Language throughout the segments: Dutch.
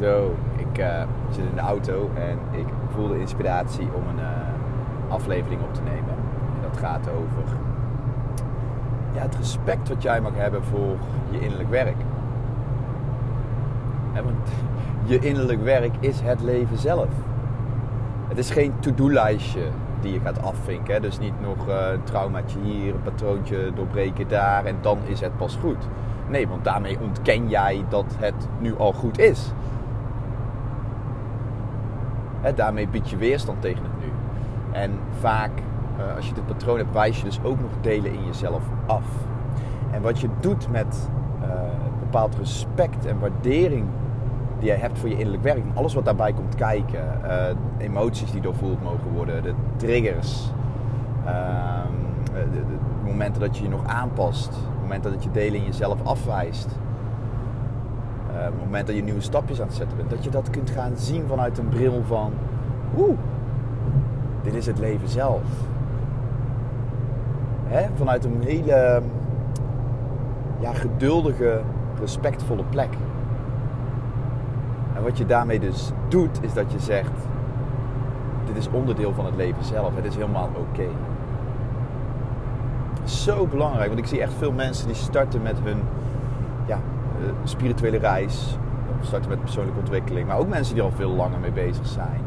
Zo, ik uh, zit in de auto en ik voel de inspiratie om een uh, aflevering op te nemen. En dat gaat over ja, het respect wat jij mag hebben voor je innerlijk werk. want je innerlijk werk is het leven zelf. Het is geen to-do-lijstje die je gaat afvinken. Dus niet nog uh, een traumaatje hier, een patroontje doorbreken daar en dan is het pas goed. Nee, want daarmee ontken jij dat het nu al goed is. Hè, daarmee bied je weerstand tegen het nu. En vaak, uh, als je dit patroon hebt, wijs je dus ook nog delen in jezelf af. En wat je doet met uh, bepaald respect en waardering die jij hebt voor je innerlijk werk. En alles wat daarbij komt kijken. Uh, emoties die doorvoeld mogen worden. De triggers. De, de, de, momenten dat je je nog aanpast. momenten dat je delen in jezelf afwijst. Uh, het moment dat je nieuwe stapjes aan het zetten bent. Dat je dat kunt gaan zien vanuit een bril van... Oeh, dit is het leven zelf. Hè? Vanuit een hele ja, geduldige, respectvolle plek. En wat je daarmee dus doet, is dat je zegt: Dit is onderdeel van het leven zelf. Het is helemaal oké. Zo belangrijk, want ik zie echt veel mensen die starten met hun ja, spirituele reis, starten met persoonlijke ontwikkeling, maar ook mensen die al veel langer mee bezig zijn,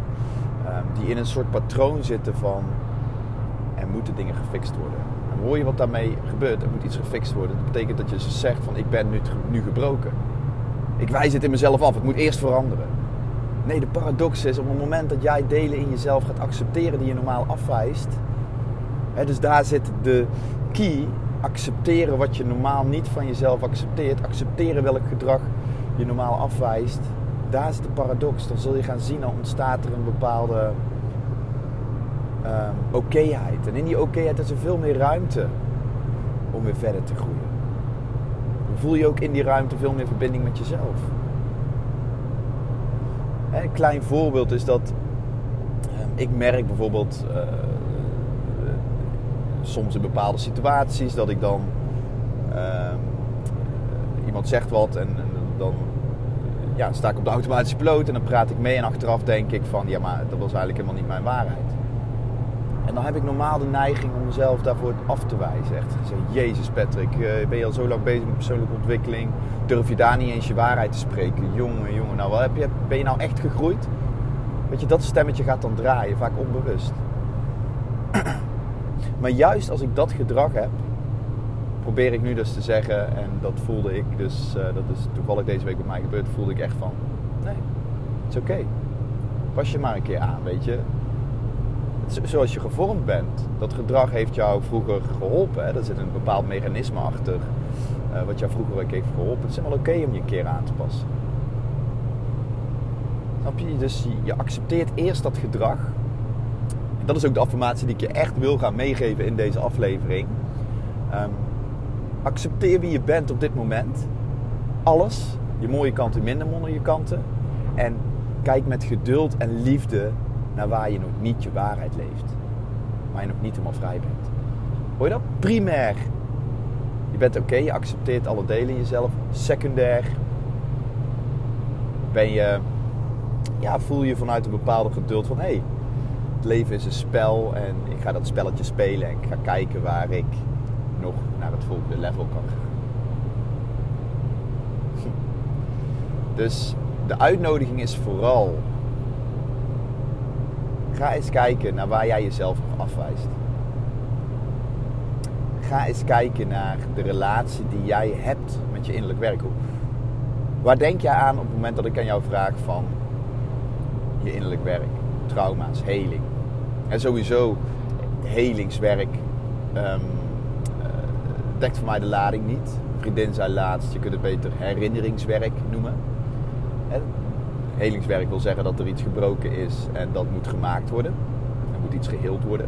die in een soort patroon zitten van er moeten dingen gefixt worden. En hoor je wat daarmee gebeurt? Er moet iets gefixt worden. Dat betekent dat je dus zegt van ik ben nu, nu gebroken. Ik wijs het in mezelf af. Het moet eerst veranderen. Nee, de paradox is op het moment dat jij delen in jezelf gaat accepteren die je normaal afwijst. Hè, dus daar zit de key. Accepteren wat je normaal niet van jezelf accepteert. Accepteren welk gedrag je normaal afwijst. Daar is de paradox. Dan zul je gaan zien, dan ontstaat er een bepaalde um, okéheid. En in die okéheid is er veel meer ruimte om weer verder te groeien. Dan voel je ook in die ruimte veel meer verbinding met jezelf. Een klein voorbeeld is dat um, ik merk bijvoorbeeld uh, soms in bepaalde situaties dat ik dan uh, iemand zegt wat en, en dan ja, sta ik op de automatische piloot en dan praat ik mee en achteraf denk ik van ja maar dat was eigenlijk helemaal niet mijn waarheid. En dan heb ik normaal de neiging om mezelf daarvoor af te wijzen. Echt Jezus Patrick, ben je al zo lang bezig met persoonlijke ontwikkeling? Durf je daar niet eens je waarheid te spreken? Jongen, jongen, nou, wat heb je, ben je nou echt gegroeid? Weet je, dat stemmetje gaat dan draaien, vaak onbewust. Maar juist als ik dat gedrag heb, probeer ik nu dus te zeggen, en dat voelde ik dus, uh, dat is toevallig deze week bij mij gebeurd, voelde ik echt van, nee, het is oké. Pas je maar een keer aan, weet je zoals je gevormd bent. Dat gedrag heeft jou vroeger geholpen. Hè? Er zit een bepaald mechanisme achter uh, wat jou vroeger ook heeft geholpen. Het is helemaal oké om je een keer aan te passen. Snap je? Dus je accepteert eerst dat gedrag. Dat is ook de affirmatie die ik je echt wil gaan meegeven in deze aflevering. Um, accepteer wie je bent op dit moment. Alles. Je mooie kanten, minder mooie kanten. En kijk met geduld en liefde naar waar je nog niet je waarheid leeft. Waar je nog niet helemaal vrij bent. Hoor je dat? Primair. Je bent oké, je accepteert alle delen in jezelf. Secundair. Ben je, ja, voel je vanuit een bepaalde geduld van hé, hey, leven is een spel en ik ga dat spelletje spelen en ik ga kijken waar ik nog naar het volgende level kan gaan. Dus de uitnodiging is vooral Ga eens kijken naar waar jij jezelf nog afwijst. Ga eens kijken naar de relatie die jij hebt met je innerlijk werk. Waar denk jij aan op het moment dat ik aan jou vraag van je innerlijk werk, trauma's, heling? En sowieso helingswerk um, dekt voor mij de lading niet. Vriendin zei laatst, je kunt het beter herinneringswerk noemen. Helingswerk wil zeggen dat er iets gebroken is en dat moet gemaakt worden. Er moet iets geheeld worden.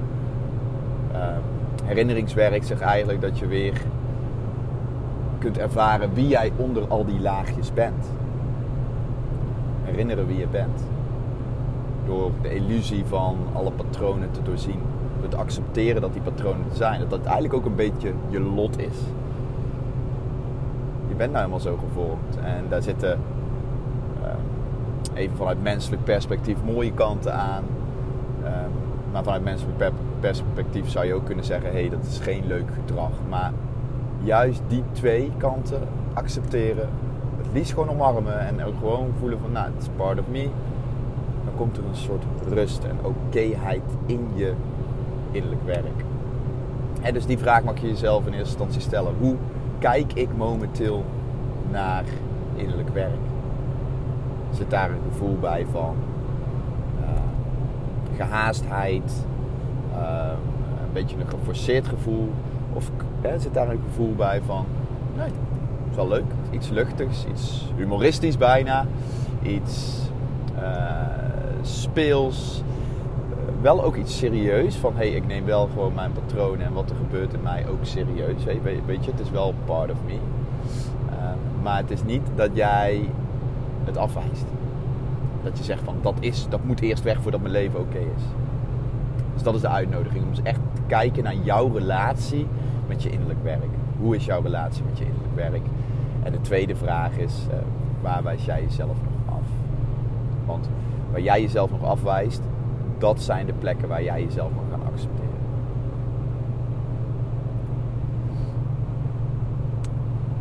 Uh, herinneringswerk zegt eigenlijk dat je weer kunt ervaren wie jij onder al die laagjes bent. Herinneren wie je bent. Door de illusie van alle patronen te doorzien. Door te accepteren dat die patronen er zijn. Dat dat eigenlijk ook een beetje je lot is. Je bent nou helemaal zo gevormd. En daar zitten even vanuit menselijk perspectief mooie kanten aan. Ehm, maar vanuit menselijk perspectief zou je ook kunnen zeggen: hé, hey, dat is geen leuk gedrag. Maar juist die twee kanten accepteren, het liefst gewoon omarmen en ook gewoon voelen van, nou, het is part of me. Dan komt er een soort rust en okéheid in je innerlijk werk. En dus die vraag mag je jezelf in eerste instantie stellen. Hoe kijk ik momenteel naar innerlijk werk? Zit daar een gevoel bij van uh, gehaastheid, uh, een beetje een geforceerd gevoel? Of zit daar een gevoel bij van, nee, is wel leuk, iets luchtigs, iets humoristisch bijna, iets uh, speels, wel ook iets serieus. Van hey, ik neem wel gewoon mijn patronen en wat er gebeurt in mij ook serieus. Weet je, het is wel part of me. Ehm, maar het is niet dat jij het afwijst. Dat je zegt van dat, is, dat moet eerst weg voordat mijn leven oké is. Dus dat is de uitnodiging. Om dus echt te kijken naar jouw relatie met je innerlijk werk. Hoe is jouw relatie met je innerlijk werk? En de tweede vraag is, uh, waar wijs jij jezelf nog af? Want waar jij jezelf nog afwijst, dat zijn de plekken waar jij jezelf mag gaan accepteren.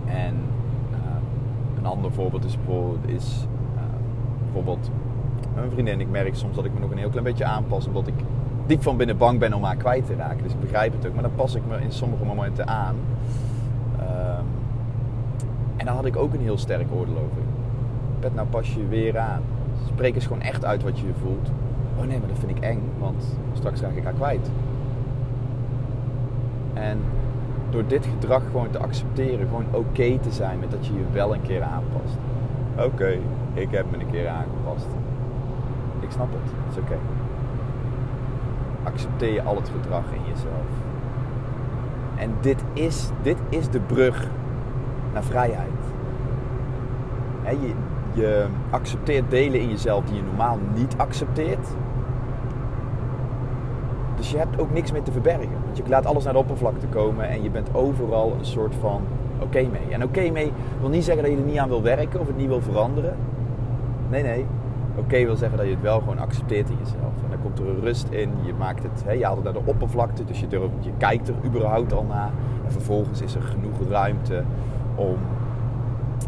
En uh, een ander voorbeeld is bijvoorbeeld, is, uh, bijvoorbeeld een vriendin. Ik merk soms dat ik me nog een heel klein beetje aanpas, omdat ik diep van binnen bang ben om haar kwijt te raken. Dus ik begrijp het ook, maar dan pas ik me in sommige momenten aan. Um, en daar had ik ook een heel sterk oordeel over. Pet, nou pas je weer aan. Spreek eens gewoon echt uit wat je voelt. Oh nee, maar dat vind ik eng, want straks raak ik haar kwijt. En door dit gedrag gewoon te accepteren, gewoon oké te zijn met dat je je wel een keer aanpast. Oké, ik heb me een keer aangepast. Ik snap het, het is oké. Accepteer je al het gedrag in jezelf. En dit is, dit is de brug naar vrijheid. je, je accepteert delen in jezelf die je normaal niet accepteert. Dus je hebt ook niks meer te verbergen. Want je laat alles naar de oppervlakte komen en je bent overal een soort van oké mee. En oké mee wil niet zeggen dat je er niet aan wil werken of het niet wil veranderen. Nee, nee. Oké wil zeggen dat je het wel gewoon accepteert in jezelf. En dan komt er een rust in. Je maakt het, hè, je haalt het naar de oppervlakte. Dus je, je kijkt er überhaupt al naar. En vervolgens is er genoeg ruimte om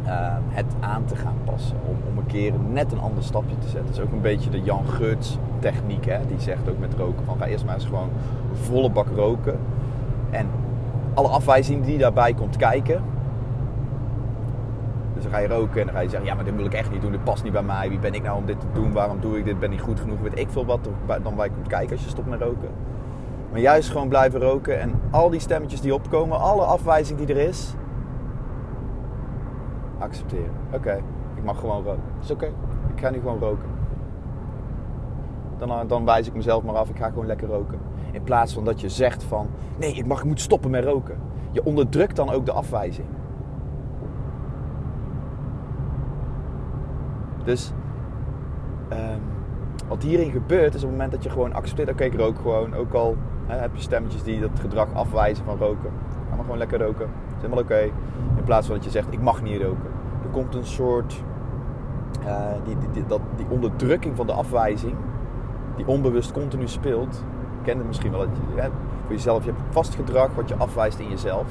Ehm, het aan te gaan passen. Om, om een keer net een ander stapje te zetten. Dat is ook een beetje de Jan Geurts techniek. Hè? Die zegt ook met roken van ga eerst maar eens gewoon volle bak roken. En alle afwijzing die daarbij komt kijken. Dus dan ga je roken en dan ga je zeggen, ja maar dit wil ik echt niet doen. Dit past niet bij mij. Wie ben ik nou om dit te doen? Waarom doe ik dit? Ben ik goed genoeg? Weet ik veel wat dan bij komt kijken als je stopt met roken. Maar juist gewoon blijven roken en al die stemmetjes die opkomen, alle afwijzing die er is, accepteren. Oké, ik mag gewoon roken. Is oké. Ik ga nu gewoon roken. Dan, eh, dan wijs ik mezelf maar af, ik ga gewoon lekker roken. In plaats van dat je zegt van, nee, ik, mag, ik moet stoppen met roken. Je onderdrukt dan ook de afwijzing. Dus um, wat hierin gebeurt is op het moment dat je gewoon accepteert, oké, ik rook gewoon. Ook al hè, heb je stemmetjes die dat gedrag afwijzen van roken. Ga maar gewoon lekker roken. Is helemaal oké. In plaats van dat je zegt, ik mag niet roken. Er komt een soort... Uh, die, die, dat, die onderdrukking van de afwijzing, die onbewust continu speelt. Het misschien wel. Dat hè, voor jezelf, je hebt vast gedrag wat je afwijst in jezelf.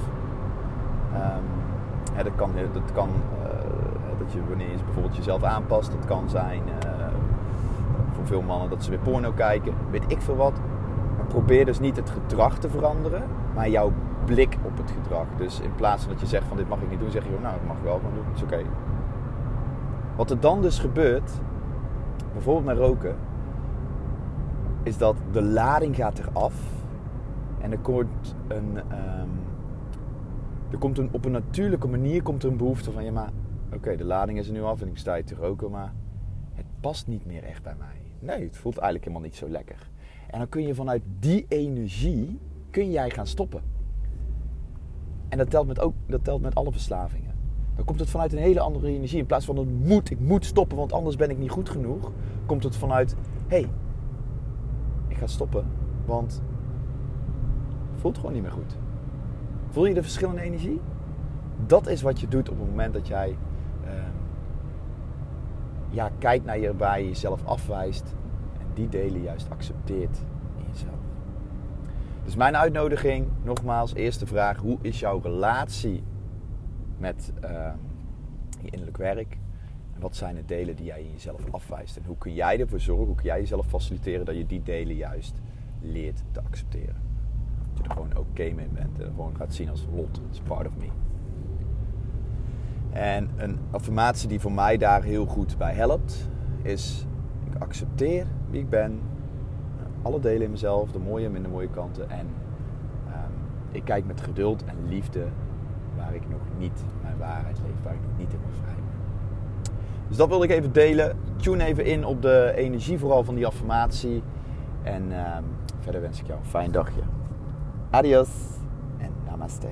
Hè, dat kan, dat, kan uh, dat je wanneer je bijvoorbeeld jezelf aanpast. Dat kan zijn uh, voor veel mannen dat ze weer porno kijken. Weet ik veel wat. Probeer dus niet het gedrag te veranderen, maar jouw blik op het gedrag. Dus in plaats van dat je zegt van dit mag ik niet doen, zeg je nou, dat mag ik wel gewoon doen, is oké. Wat er dan dus gebeurt, bijvoorbeeld met roken, is dat de lading gaat eraf en er komt een, um, er komt een, op een natuurlijke manier komt er een behoefte van ja maar oké, de lading is er nu af en ik sta hier te roken, maar het past niet meer echt bij mij. Nee, het voelt eigenlijk helemaal niet zo lekker. En dan kun je vanuit die energie kun jij gaan stoppen. En dat telt met, ook, dat telt met alle verslavingen. Dan komt het vanuit een hele andere energie. In plaats van het moet, ik moet stoppen, want anders ben ik niet goed genoeg. Komt het vanuit, hé, hey, ik ga stoppen, want het voelt gewoon niet meer goed. Voel je de verschillende energie? Dat is wat je doet op het moment dat jij uh, ja, kijkt naar je waar je jezelf afwijst en die delen juist accepteert. Dus mijn uitnodiging, nogmaals, eerste vraag: hoe is jouw relatie met uh, je innerlijk werk? Wat zijn de delen die jij in jezelf afwijst? En hoe kun jij ervoor zorgen, hoe kun jij jezelf faciliteren dat je die delen juist leert te accepteren? Dat je er gewoon oké mee bent en gewoon gaat zien als lot, it's part of me. En een affirmatie die voor mij daar heel goed bij helpt, is ik accepteer wie ik ben, alle delen in mezelf, de mooie en minder mooie kanten. En um, ik kijk met geduld en liefde waar ik nog niet mijn waarheid leef, waar ik nog niet helemaal vrij ben. Dus dat wilde ik even delen. Tune even in op de energie vooral van die affirmatie. En um, verder wens ik jou een fijn dagje. Adios en namaste.